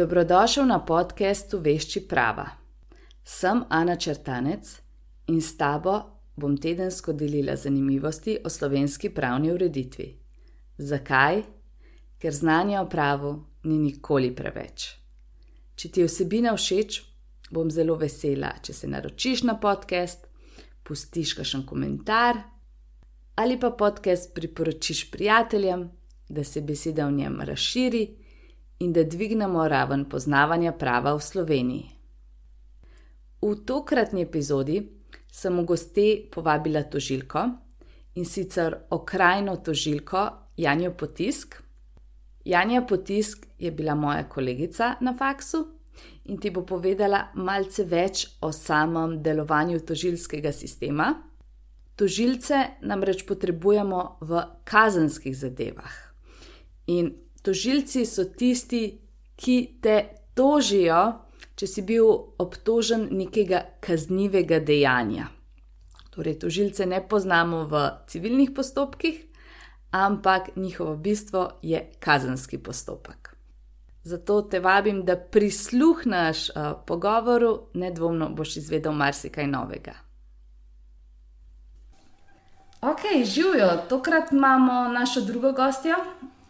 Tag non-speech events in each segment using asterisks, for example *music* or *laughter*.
Dobrodošel na podkastu Vešči prava. Sem Ana Črtanec in s tabo bom tedensko delila zanimivosti o slovenski pravni ureditvi. Zakaj? Ker znanja o pravu ni nikoli preveč. Če ti je vsebina všeč, bom zelo vesela, če se naročiš na podcast, pustiš kakšen komentar ali pa podcast priporočiš prijateljem, da se beseda v njem razširi in da dvignemo raven poznavanja prava v Sloveniji. V tokratni epizodi sem v gosti povabila tožilko in sicer okrajno tožilko Janjo Potisk. Janja Potisk je bila moja kolegica na faksu in ti bo povedala malce več o samem delovanju tožilskega sistema. Tožilce namreč potrebujemo v kazenskih zadevah. In tožilci so tisti, ki te tožijo, če si bil obtožen nekega kaznivega dejanja. Torej, tožilce ne poznamo v civilnih postopkih, ampak njihovo bistvo je kazenski postopek. Zato te vabim, da prisluhneš uh, pogovoru, nedvomno boš izvedel marsikaj novega. Ok, živijo, tokrat imamo našo drugo gostjo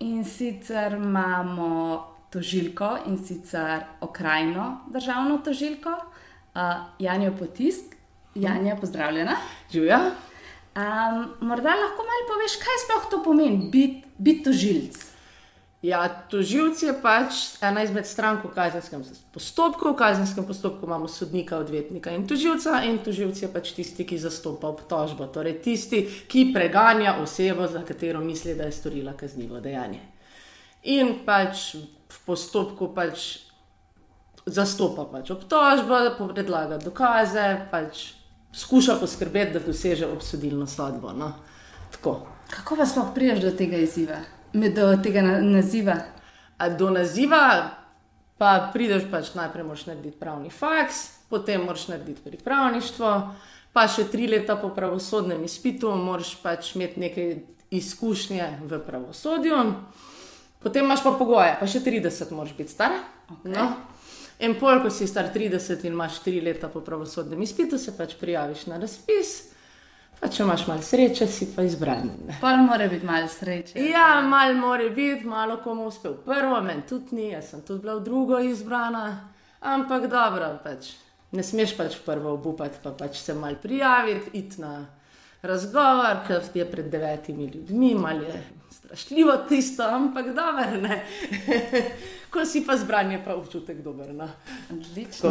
in sicer imamo tožilko in sicer okrajno državno tožilko, uh, Janjo Potisk. Janja, pozdravljena. Živijo. Um, morda lahko malo poveš, kaj sploh to pomeni biti bit tožilc. Ja, tožilc je pač ena izmed strank v kazenskem postopku. V kazenskem postopku imamo sodnika, odvetnika in tožilca, in tožilc je pač tisti, ki zastopa obtožbo, torej tisti, ki preganja osebo, za katero misli, da je storila kaznivo dejanje. In pač v postopku pač zastopa pač obtožbo, predlaga dokaze, pač skuša poskrbeti, da doseže obsodilno sodbo. No? Kako pa sploh priješ do tega izziva? Do tega naziva? A do naziva pa prideš pač najprej, moraš narediti pravni faks, potem moraš narediti pripravništvo, pa še tri leta po pravosodnem izpitu, moraš pač imeti nekaj izkušnje v pravosodju. Potem imaš pa pogoje, pa še 30 moraš biti star. Okay. No? In pol, ko si star 30 in imaš 3 leta po pravosodnem izpitu, se pač prijaviš na razpis. Pa če imaš malo sreče, si pa izbran. Pa mora biti malo sreče. Ja, malo mora biti, malo komu uspe v prvo, meni tudi ni, jaz sem tudi bila v drugo izbrana. Ampak dobro, pač. ne smeš pač prvo obupati, pa pač se mal prijaviti, iti na razgovor, ker je pred devetimi ljudmi, malo je strašljivo tisto, ampak dobro, ne. *laughs* Ko si pa zbran, je pa občutek dober. No. Odlično.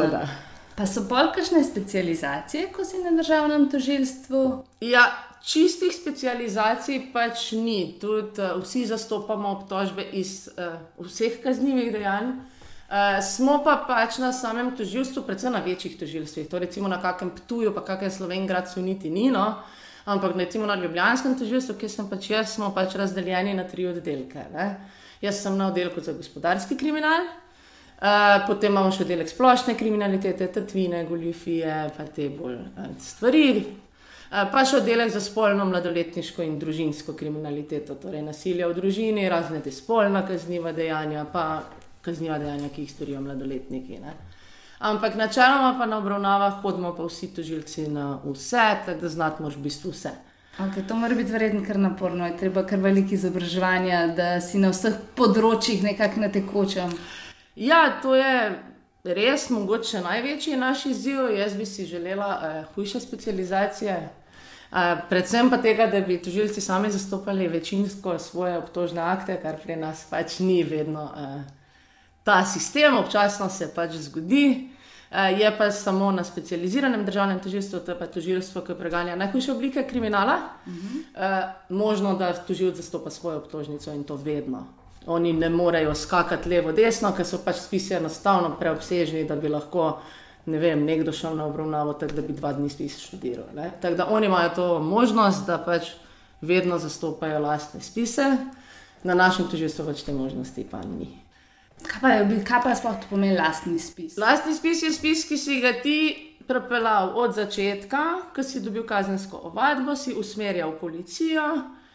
Pa so bolj kakšne specializacije, ko si na državnem tožilstvu? Ja, čistih specializacij pač ni. Tudi uh, vsi zastopamo obtožbe iz uh, vseh kaznjivih dejanj. Uh, smo pa pač na samem tožilstvu, predvsem na večjih tožilstvih, to recimo na kakem Ptuju, pa kakem Slovengradu, niti ni, no? ampak recimo na Ljubljanskem tožilstvu, kjer sem pač jaz, smo pač razdeljeni na tri oddelke. Ne? Jaz sem na oddelku za gospodarski kriminal, Uh, potem imamo še oddelek splošne kriminalitete, tatvine, goljufije, pa te bolj uh, stvari. Uh, pa še oddelek za spolno, mladoletniško in družinsko kriminaliteto, torej nasilje v družini, razne te spolna kazniva dejanja, pa kazniva dejanja, ki jih storijo mladoletniki. Ne. Ampak načeloma pa na obravnavah hodimo pa vsi tožilci na vse, tako da znati moraš v bistvu vse. Okay, to mora biti verjetno kar naporno, je treba kar veliko izobraževanja, da si na vseh področjih nekako na tekočem. Ja, to je res mogoče največji naš izziv. Jaz bi si želela uh, hujše specializacije. Uh, predvsem pa tega, da bi tožilci sami zastopali večinsko svoje obtožne akte, kar pri nas pač ni vedno uh, ta sistem, občasno se pač zgodi. Uh, je pa samo na specializiranem državnem tožilstvu, to je pa tožilstvo, ki preganja najhujše oblike kriminala, uh -huh. uh, možno, da tožilc zastopa svojo obtožnico in to vedno oni ne morejo skakati levo, desno, ker so pač spisi enostavno preobsežni, da bi lahko ne vem, nekdo šel na obravnavo, tako da bi dva dni spis študiral. Tako da oni imajo to možnost, da pač vedno zastopajo lastne spise, na našem tužilstvu pač te možnosti pa ni. Kaj pa, kaj pa sploh pomeni lastni spis? Lastni spis je spis, ki si ga ti prepeljal od začetka, ko si dobil kazensko ovadbo, si usmerjal policijo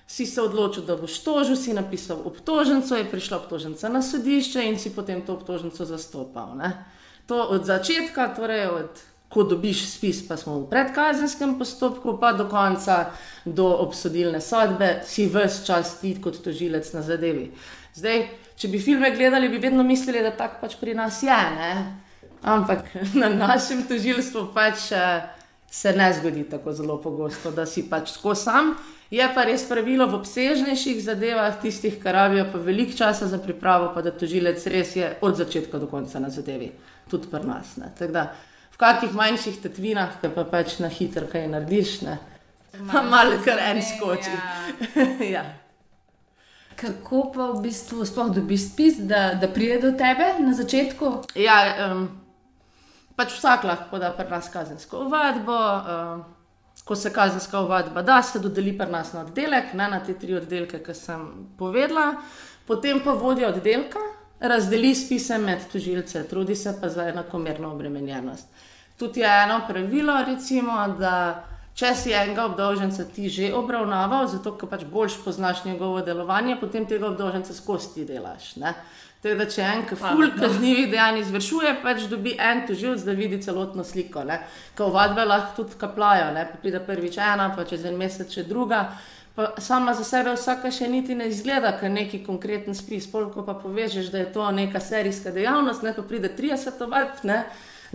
si se odločil, da boš tožil, si napisal obtožnico, je prišla obtožnica na sodišče in si potem to obtožnico zastopal. Ne? To od začetka, torej od ko dobiš spis, pa smo v predkazenskem postopku, pa do konca, do obsodilne sodbe, si vse čas ti kot tožilec na zadevi. Zdaj, če bi filme gledali, bi vedno mislili, da tako pač pri nas je. Ne? Ampak *laughs* na našem tožilstvu pač uh, se ne zgodi tako zelo pogosto, da si pač tako sam. Je pa res pravilo v obsežnejših zadevah, tistih, ki rabijo pa veliko časa za pripravo, pa da tožilec res je od začetka do konca na zadevi, tudi pri nas. Da, v kakih manjših tetvinah, ki pa pač na hitro kaj narediš, ne? pa malo kar en skoči. *laughs* ja. Kako pa v bistvu sploh dobiš spis, da, da pride do tebe na začetku? Ja, um, pač vsak lahko da pri nas kazensko ovadbo. Um, ko se kazenska ovadba da, se dodeli pri nas na oddelek, ne na te tri oddelke, ki sem povedala, potem pa vodja oddelka razdeli spise med tužilce, trudi se pa za enakomerno obremenjenost. Tudi je eno pravilo, recimo, da če si enega obdolženca ti že obravnaval, zato ker pač boljš poznaš njegovo delovanje, potem tega obdolženca skozi ti delaš. Ne? Tako da, če en kaful kaznivih dejanj izvršuje, pač dobi en tužilc, da vidi celotno sliko. Ko vadbe lahko tudi kaplajo, ne? pa pride prvič ena, pa čez en mesec še druga. Pa sama za sebe vsaka še niti ne izgleda, ker neki konkreten spis. Polko pa povežeš, da je to neka serijska dejavnost, ne pa pride 30 vadb, ne?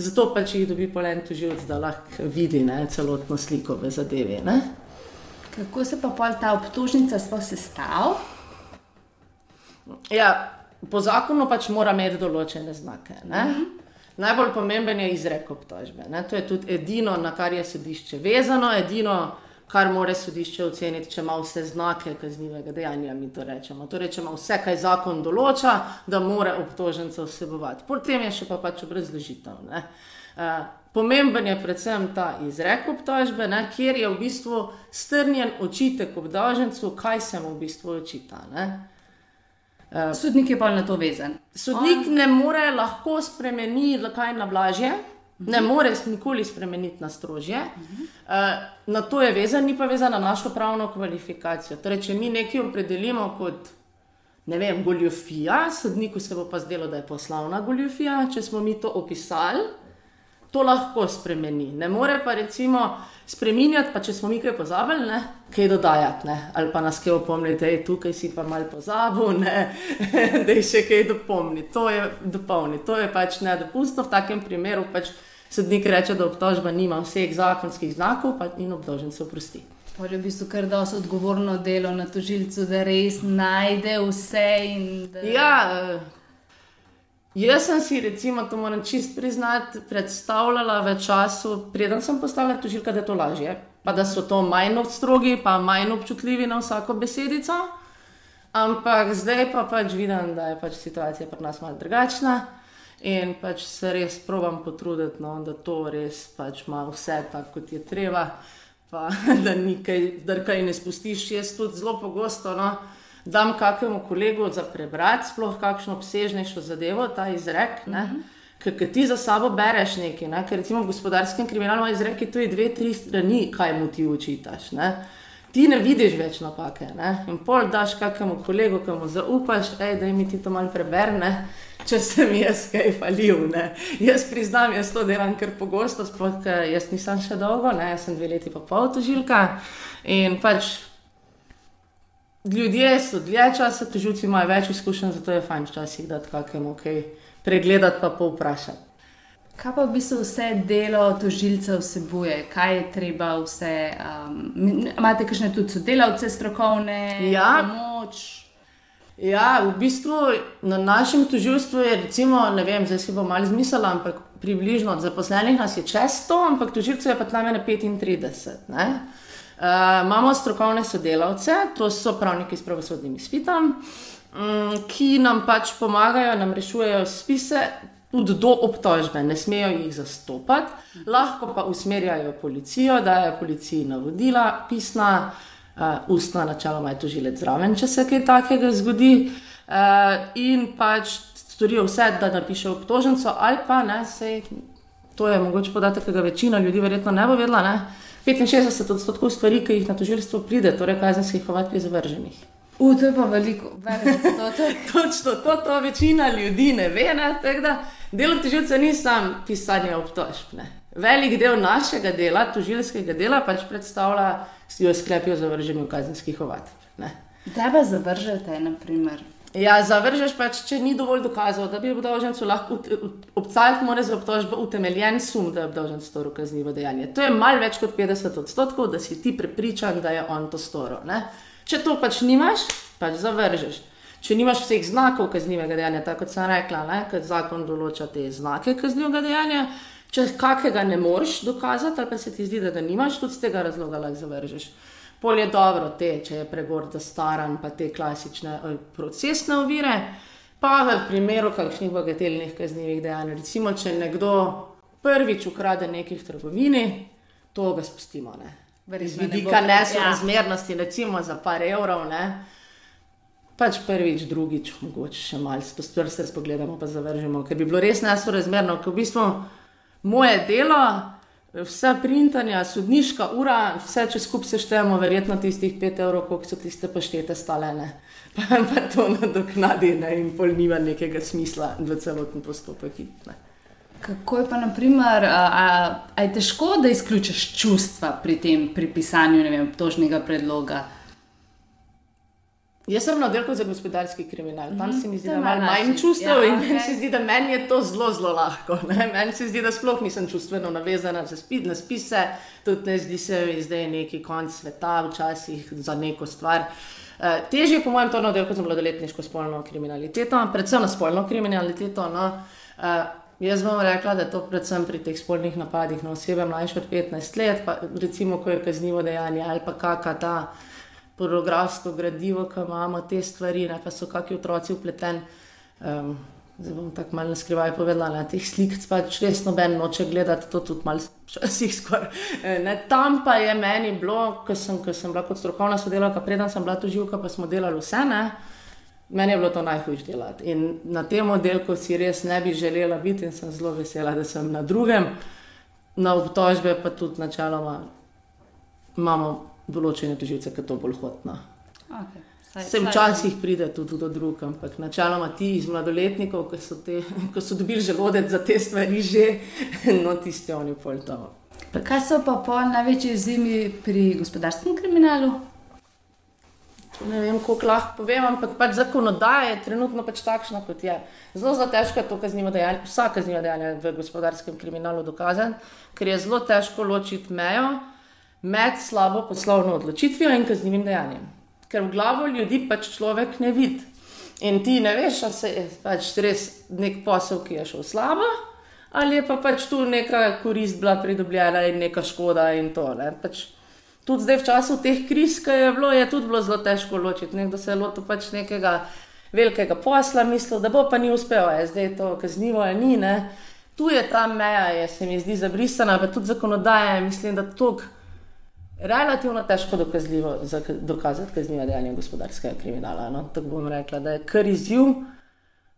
zato pač jih dobi polen tužilc, da lahko vidi ne? celotno sliko v zadevi. Ne? Kako se pa pol ta obtožnica sploh sestavlja? Ja, po zakonu pač mora imeti določene znake. Mm -hmm. Najbolj pomemben je izrek obtožbe. Ne? To je tudi edino, na kar je sodišče vezano, edino, kar more sodišče oceniti, če ima vse znake kaznivega dejanja. Mi to rečemo. Torej, če ima vse, kaj zakon določa, da mora obtoženca vsebovati. Potem je še pa pač obrazložitev. Uh, pomemben je predvsem ta izrek obtožbe, ne? kjer je v bistvu strnjen očitek obtožencu, kaj se mu v bistvu očita. Ne? Uh, sodnik je pa na to vezan. Sodnik On... ne more lahko spremeniti, kaj na blažje, uh -huh. ne mhm. more nikoli spremeniti na strožje. Uh -huh. uh, na to je vezan, ni pa vezan na našo pravno kvalifikacijo. Torej, če mi nekaj opredelimo kot ne vem, goljofija, sodniku se bo pa zdelo, da je poslovna goljofija, če smo mi to opisali to lahko spremeni. Ne more pa recimo spremenjati, pa če smo mi kaj pozabili, ne? kaj dodajati, ne? ali pa nas kaj opomniti, da je tukaj si pa mal pozabil, *laughs* da je še kaj dopolniti. To je dopolniti, to je pač nedopustno v takem primeru. Pač Sodnik reče, da obtožba nima vseh zakonskih znakov, pa in obtožen se oprosti. Je v bistvu kar dosto odgovorno delo na tožilcu, da res najde vse. Da... Ja, Jaz sem si, recimo, to moram čist priznati, predstavljala v času, preden sem postala tužilka, da je to lažje, pa da so to manj strogi, pa manj občutljivi na vsako besedico. Ampak zdaj pa pač vidim, da je pač situacija pri nas malo drugačna in pač se res probujem potruditi, no, da to res pač ima vse tako, kot je treba, pa *laughs* da nikaj, da kaj ne spustiš. Jaz tudi zelo pogosto. No, dam kakemu kolegu za prebrati, sploh kakšno obsežnejšo zadevo, ta izrek. Uh -huh. Ker ti za sabo bereš nekaj, ne? ker recimo v gospodarskem kriminalu imaš izreki, to je dve, tri strani, kaj mu ti učitaš. Ne? Ti ne vidiš več napake. Ne? In pol daš kakemu kolegu, ki mu zaupaš, da mi ti to malo preberne, če sem jaz kaj falil. Ne? Jaz priznam, jaz to delam kar pogosto, sploh jaz nisem še dolgo, ne? jaz sem dve leti pa pol tožilka. In pač ljudje so dlje časa, tužilci imajo več izkušenj, zato je fajn včasih dati kakemu kaj pregledati, pa povprašati. Kaj pa v bistvu vse delo tožilca vsebuje, kaj je treba vse? Um, imate kakšne tudi sodelavce strokovne? Ja. Pomoč? Ja, v bistvu na našem tožilstvu je, recimo, ne vem, zdaj si bom malo zmislila, ampak približno od zaposlenih nas je čez 100, ampak tožilcev je pa tam 35. Ne? Uh, imamo strokovne sodelavce, to so pravniki s pravosodnim izpitom, um, ki nam pač pomagajo, nam rešujejo spise, tudi do obtožbe, ne smejo jih zastopati, lahko pa usmerjajo policijo, dajo policiji navodila, pisna, uh, ustna, načeloma je tožilec zraven, če se kaj takega zgodi, uh, in pač storijo vse, da napišejo obtoženco, ali pa ne, sej, to je mogoče podatek, ki ga večina ljudi verjetno ne bo vedela. Ne, 65 odstotkov stvari, ki jih na tožilstvo pride, torej kazenskih ovadb je zavrženih. U, to je pa veliko, veliko. *laughs* Točno to, to večina ljudi ne ve. Ne? Delo tožilca ni samo pisanje obtožb. Velik del našega dela, tožilskega dela, pač predstavlja, da si jo sklepijo zavrženje kazenskih ovadb. Kdaj pa zavržete, na primer? Ja, zavržeš pač, če ni dovolj dokazov, da bi obdolžencu lahko obstajal, mora za obtožbo utemeljen sum, da je obdolžen storil kaznivo dejanje. To je malce več kot 50 odstotkov, da si ti prepričan, da je on to storil. Ne? Če to pač nimaš, pač zavržeš. Če nimaš vseh znakov kaznivega dejanja, tako kot sem rekla, ker zakon določa te znake kaznivega dejanja, če kakega ne moreš dokazati, ali pa se ti zdi, da ga nimaš, tudi z tega razloga lahko zavržeš. Pol je dobro te, če je pregor staran, pa te klasične procesne ovire. Pa v primeru kakšnih bagatelnih kaznjivih dejanj, recimo, če nekdo prvič ukrade nekaj v trgovini, to ga spustimo. Z vidika nesorazmernosti, ja. recimo za par evrov, ne? pač prvič, drugič, mogoče še malo spustimo, se pogledamo, pa zavržemo, ker bi bilo res nesorazmerno, ker v bistvu moje delo vse printanja, sodniška ura, vse če skupaj seštejemo, verjetno tistih 5 evrov, koliko so tiste paštete stalene. *laughs* Pa, pa to nadoknadi ne, in pol nima nekega smisla v celotnem postopku. Kako je pa, naprimer, a, a, a je težko, da izključiš čustva pri tem, pri pisanju tožnega predloga? Jaz sem na oddelku za gospodarski kriminal, tam se mi zdi, da ima manj čustev ja, in meni se zdi, da meni je to zelo, zelo lahko. Meni se zdi, da sploh nisem čustveno navezana za spid, na spise, tudi ne zdi se mi zdaj neki konc sveta, včasih za neko stvar. Uh, težje je, po mojem, to na oddelku za mladoletniško spolno kriminaliteto, predvsem na spolno kriminaliteto. No. Uh, jaz bom rekla, da je to predvsem pri teh spolnih napadih na osebe mlajše od 15 let, pa recimo, ko je kaznivo dejanje ali pa kakšna ta pornografsko gradivo, ki imamo te stvari, ne, pa so kakšni otroci upleteni. Um, zdaj bom tako malo skrivaj povedala, da teh slik pač res noben noče gledati, to tudi malo včasih skoraj. E, tam pa je meni bilo, ko sem, ko sem bila kot strokovna sodelavka, preden sem bila tu živka, pa smo delali vse. Ne, Meni je bilo to najhujše delati. In na tem oddelku si res ne bi želela biti, in sem zelo vesela, da sem na drugem, na obtožbe pa tudi načeloma imamo določene tožilce, ki to bolj hotno. Okay. Se včasih pride tudi do drugega, ampak načeloma ti iz mladoletnikov, ki so, te, *laughs* ki so dobili želodec za te stvari, že *laughs* no, tiste oni pol to. Kaj so pa po največji zimi pri gospodarskem kriminalu? Ne vem, kako lahko povem, ampak pač zakonodaja je trenutno pač takšna, kot je. Zelo, zelo težko je to kaznivo dejanje, vsa kazniva dejanja v gospodarskem kriminalu dokazati, ker je zelo težko ločiti mejo med slabo poslovno odločitvijo in kaznivim dejanjem. Ker v glavo ljudi pač človek ne vidi. In ti ne veš, ali se je pač res nek posel, ki je šel slabo, ali je pa pač tu neka korist bila pridobljena in neka škoda in to. Pač tudi zdaj, v času teh kriz, ki je bilo, je tudi bilo zelo težko ločiti. Nekdo se je lotil pač nekega velikega posla, mislil, da bo pa ni uspel, je zdaj to kaznivo ali ni. Ne? Tu je ta meja, je, se mi zdi zabrisana, pa tudi zakonodaja, mislim, da to relativno težko dokazljivo dokazati kaznivo dejanje gospodarskega kriminala. No? Tako bom rekla, da je kar izziv.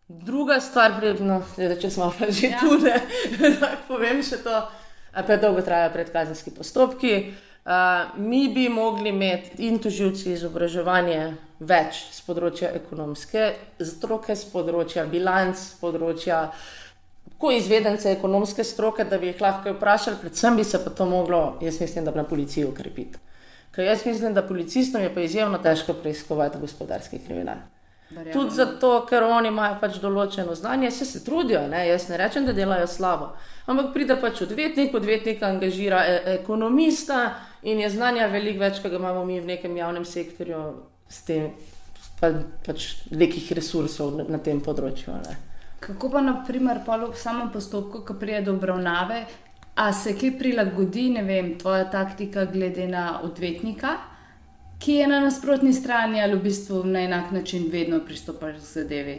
Druga stvar, no, da če smo pa že ja. tu, da *laughs* povem še to, da dolgo trajajo predkazenski postopki. Uh, mi bi mogli imeti in tužilci izobraževanje več z področja ekonomske stroke, z področja bilanc, z področja uh, tako izvedence ekonomske stroke, da bi jih lahko vprašali, predvsem bi se pa to moglo, jaz mislim, da na policiji ukrepiti. Ker jaz mislim, da policistom je pa izjemno težko preiskovati gospodarski kriminal. Tudi zato, ker oni imajo pač določeno znanje, se, se trudijo, ne? jaz ne rečem, da delajo slabo. Ampak pride pač odvetnik, odvetnik angažira e ekonomista in je znanja veliko več, kot ga imamo mi v nekem javnem sektorju, s tem pa, pač nekih resursov na, na tem področju. Ne? Kako pa, naprimer, v samem postopku, ko pride do obravnave, a se kaj prilagodi, ne vem, tvoja taktika glede na odvetnika, ki je na nasprotni strani ali v bistvu na enak način vedno pristopaš k zadevi?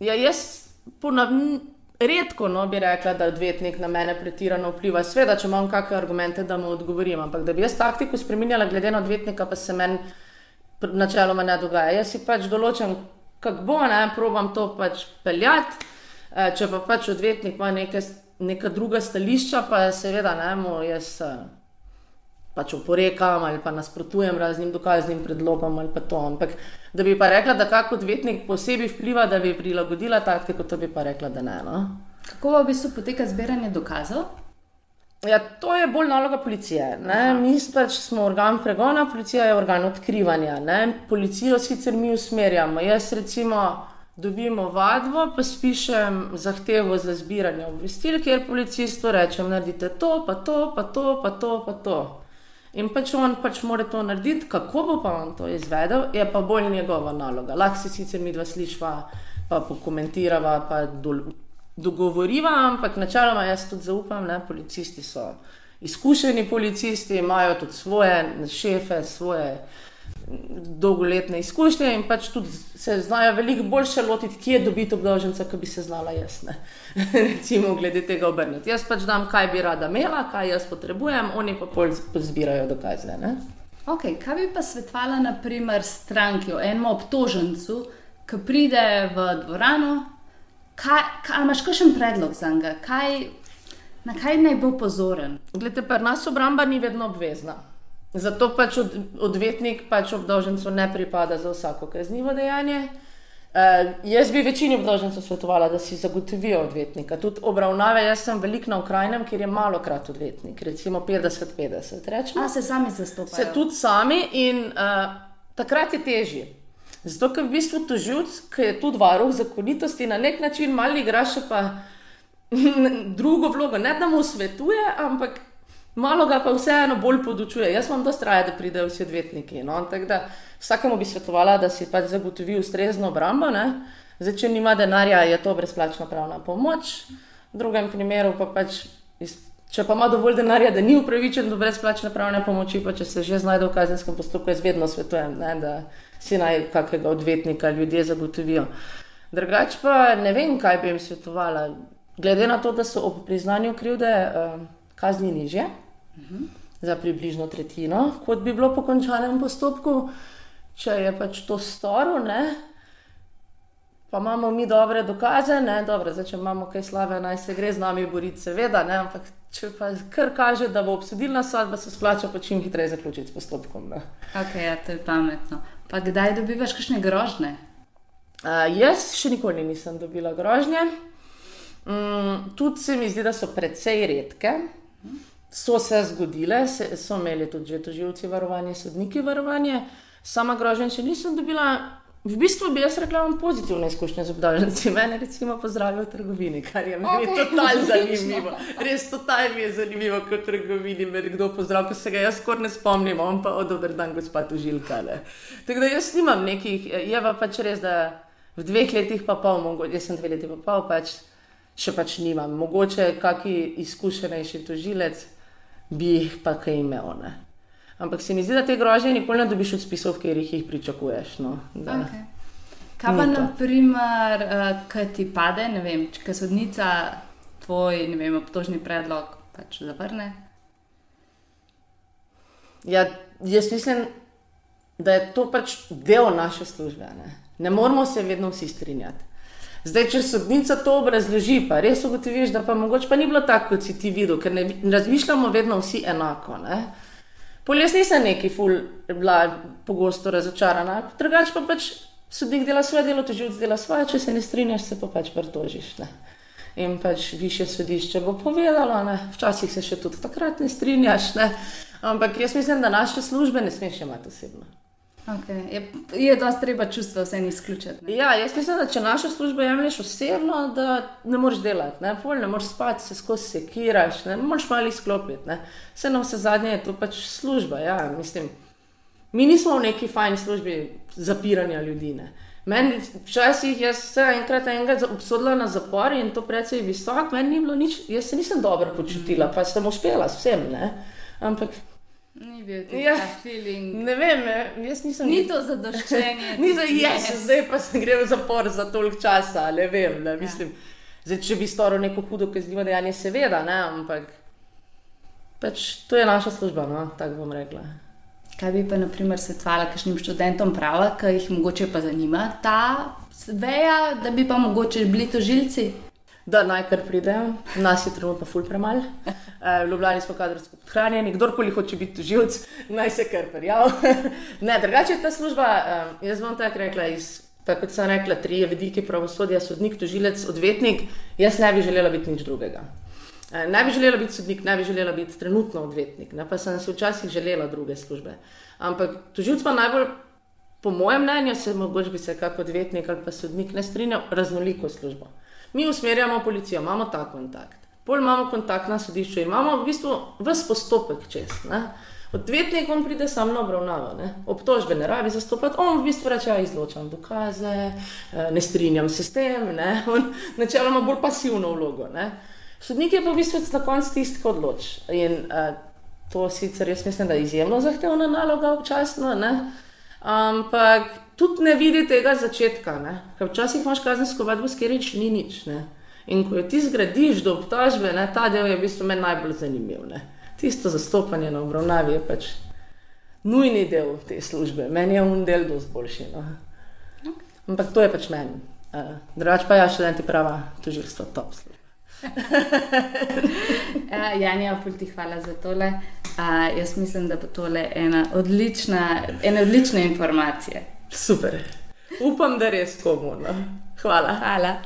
Ja, jaz ponavljam. Redko no, bi rekla, da odvetnik na mene pretirano vpliva. Sveda, če imam kakšne argumente, da mu odgovorim. Ampak da bi jaz taktiko spremenjala, glede na odvetnika, pa se meni načeloma ne dogaja. Jaz si pač določam, kako bo, ne, probam to pač peljati. E, če pa pač odvetnik ima neke, neka druga stališča, pa seveda ne, mu jaz e, pač oporekam ali pa nasprotujem raznim dokaznim predlogom ali pa to. Ampak da bi pa rekla, da kak odvetnik posebej vpliva, da bi prilagodila taktiko, to bi pa rekla, da ne. No? Kako v bistvu poteka zbiranje dokazov? Ja, to je bolj naloga policije. Mi pač smo organ pregona, policija je organ odkrivanja. Ne? Policijo sicer mi usmerjamo. Jaz recimo dobimo vadbo, pa spišem zahtevo za zbiranje obvestil, kjer policistu rečem, naredite to, pa to, pa to, pa to, pa to. In pač on pač mora to narediti, kako bo pa on to izvedel, je pa bolj njegova naloga. Lahko si sicer mi dva slišva, pa pokomentirava, pa do, dogovoriva, ampak načeloma jaz tudi zaupam, da policisti so izkušeni policisti, imajo tudi svoje šefe, svoje dolgoletne izkušnje in pač tudi se znajo veliko boljše lotiti, kje dobiti obdolženca, kot bi se znala jaz. *laughs* Recimo, glede tega obrniti. Jaz pač dam, kaj bi rada imela, kaj jaz potrebujem, oni pa pol zbirajo dokaze. Okay, kaj bi pa svetovala, naprimer, stranki o enem obtožencu, ki pride v dvorano? Kaj, kaj, imaš kakšen predlog za njega? Na kaj naj bo pozoren? Glede, pri nas obramba ni vedno obvezna. Zato pač od, odvetnik pač obdolžencu ne pripada za vsako kaznivo dejanje. Uh, jaz bi večini obdolžencev svetovala, da si zagotovijo odvetnika. Tudi obravnave, jaz sem velik na Ukrajinem, kjer je malo krat odvetnik, recimo 50-50. A se sami zastopajo? Se tudi sami in uh, takrat je težje. Zato, ker v bistvu tožilc, ki je tudi varuh zakonitosti, na nek način malo igra še pa *laughs* drugo vlogo. Ne da mu svetuje, ampak malo ga pa vseeno bolj podučuje. Jaz imam dosta raje, da pridejo vsi odvetniki. No? Da, vsakemu bi svetovala, da si pač zagotovi ustrezno obrambo. Zdaj, če nima denarja, je to brezplačna pravna pomoč. V drugem primeru pa pač. Če pa ima dovolj denarja, da ni upravičen do brezplačne pravne pomoči, pa če se že znajde v kazenskem postopku, jaz vedno svetujem, ne, da si naj kakega odvetnika ljudje zagotovijo. Drugač pa ne vem, kaj bi jim svetovala. Glede na to, da so ob priznanju krivde uh, kazni nižje, za približno tretjino, kot bi bilo po končanem postopku, če je pač to storil. Ne? Pa imamo mi dobre dokaze, ne, dobro, zdaj, če imamo kaj slabe, naj se gre z nami boriti, seveda, ne, ampak če pa kar kaže, da bo obsodilna sodba, se splača pa čim hitreje zaključiti s postopkom. Ne. Ok, ja, to je pametno. Pa kdaj dobivaš kakšne grožnje? Uh, jaz še nikoli nisem dobila grožnje. Um, tudi se mi zdi, da so precej redke so se zgodile, se, so imeli tudi že tožilci varovanje, sodniki varovanje, sama grožnja še nisem dobila. V bistvu bi jaz rekla, da imam pozitivne izkušnje z obdolženci. Mene recimo pozdravijo v trgovini, kar je meni okay. totalno *laughs* zanimivo. Res totalno je zanimivo, kot v trgovini me kdo pozdravlja, ko se ga jaz skoraj ne spomnim, on pa od dober dan, gospod Užilka. Tako da jaz nimam nekih, je pa pač res, da v dveh letih pa pol, mogoče, jaz sem dve leti pa pol, pač še pač nimam. Mogoče kaki izkušenejši tožilec bi jih pa kaj imel. Ne? Ampak se mi zdi, da te grožnje nikoli ne dobiš od spisov, ker jih pričakuješ. No? Okay. Kaj pa, naprimer, uh, kaj ti pade, ne vem, če sodnica tvoj vem, obtožni predlog pač zavrne? Ja, jaz mislim, da je to pač del naše službe. Ne, ne moramo se vedno vsi strinjati. Zdaj, če sodnica to obrazloži, pa res ugotoviš, da pa mogoče pa ni bilo tako, kot si ti videl, ker ne razmišljamo vedno vsi enako. Pol jaz nisem neki ful, bila pogosto razočarana, drugače pa pač sodnik dela svoje delo, tožilc dela svoje, če se ne strinjaš, se pa pač pritožiš. Ne? In pač više sodišče bo povedalo, ne? včasih se še tudi takrat ne strinjaš, ne? ampak jaz mislim, da naše službe ne smeš imati osebno. Okay. Je, je dosti treba čustva vse izključiti. Ja, jaz mislim, da če našo službo jemliš osebno, da ne moreš delati, ne, Pol, ne moreš spati, se skozi sekiraš, ne moreš malo izklopiti. Vse na vse zadnje je to pač služba. Ja, mislim, mi nismo v neki fajni službi zapiranja ljudi. Ne. Meni včasih jaz se enkrat enega obsodila na zapor in to precej visok, meni ni bilo nič, jaz se nisem dobro počutila, pa sem uspela s vsem. Ne. Ampak bil ti ja, ta feeling. Ne vem, jaz nisem. Ni to zadoščenje. *laughs* Ni za jaz, zdaj pa sem grel v zapor za toliko časa, ne vem. Ne, ja. mislim, zdaj, če bi storil neko hudo kaznivo dejanje, seveda, ne, ampak pač, to je naša služba, no, tako bom rekla. Kaj bi pa, na primer, svetovala kakšnim študentom prava, ki jih mogoče pa zanima ta veja, da bi pa mogoče bili to žilci? Da naj kar pridejo. Nas je trenutno ful premalo. Uh, Ljubljani smo kadrovsko podhranjeni, kdorkoli hoče biti tužilc, naj se kar prijavi. *laughs* ne, drugače je ta služba, um, jaz bom tako rekla, iz, tako kot sem rekla, tri vidike pravosodja, sodnik, tužilec, odvetnik, jaz ne bi želela biti nič drugega. Uh, ne bi želela biti sodnik, ne bi želela biti trenutno odvetnik, ne, pa sem se včasih želela druge službe. Ampak tužilc pa najbolj, po mojem mnenju, se mogoče bi se kot odvetnik ali pa sodnik ne strinjal, raznoliko službo. Mi usmerjamo policijo, imamo ta kontakt. Pol imamo kontakt na sodišču, imamo v bistvu vse postopek čez. Ne? Odvetnik vam pride sam na obravnavo, ne? obtožbe ne rabi zastopati, on v bistvu reče: ja, izločam dokaze, eh, ne strinjam se s tem, ne? *laughs* on načeloma bolj pasivno vlogo. Ne? Sodnik je pa v bistvu na koncu tisti, ki odloči. In uh, to sicer jaz mislim, da je izjemno zahtevna naloga občasno, ne? Ampak tudi ne vidi tega začetka. Ne? Ker včasih imaš kazensko vadbo, sker reč ni nič. Ne? In ko ti zgradiš do obtožbe, ne, ta del je v bistvu meni najbolj zanimiv. Ne? Tisto zastopanje na obravnavi je pač nujni del te službe, meni je un del dosti boljši. No? Ampak to je pač meni. Uh, Drugač pa ja, študenti prava, tožilstvo top. Uh, *laughs* Janja, pulti hvala za tole. Uh, jaz mislim, da bo tole ena odlična, ena odlična informacija. Super. Upam, da res komu. No. Hvala. Hvala.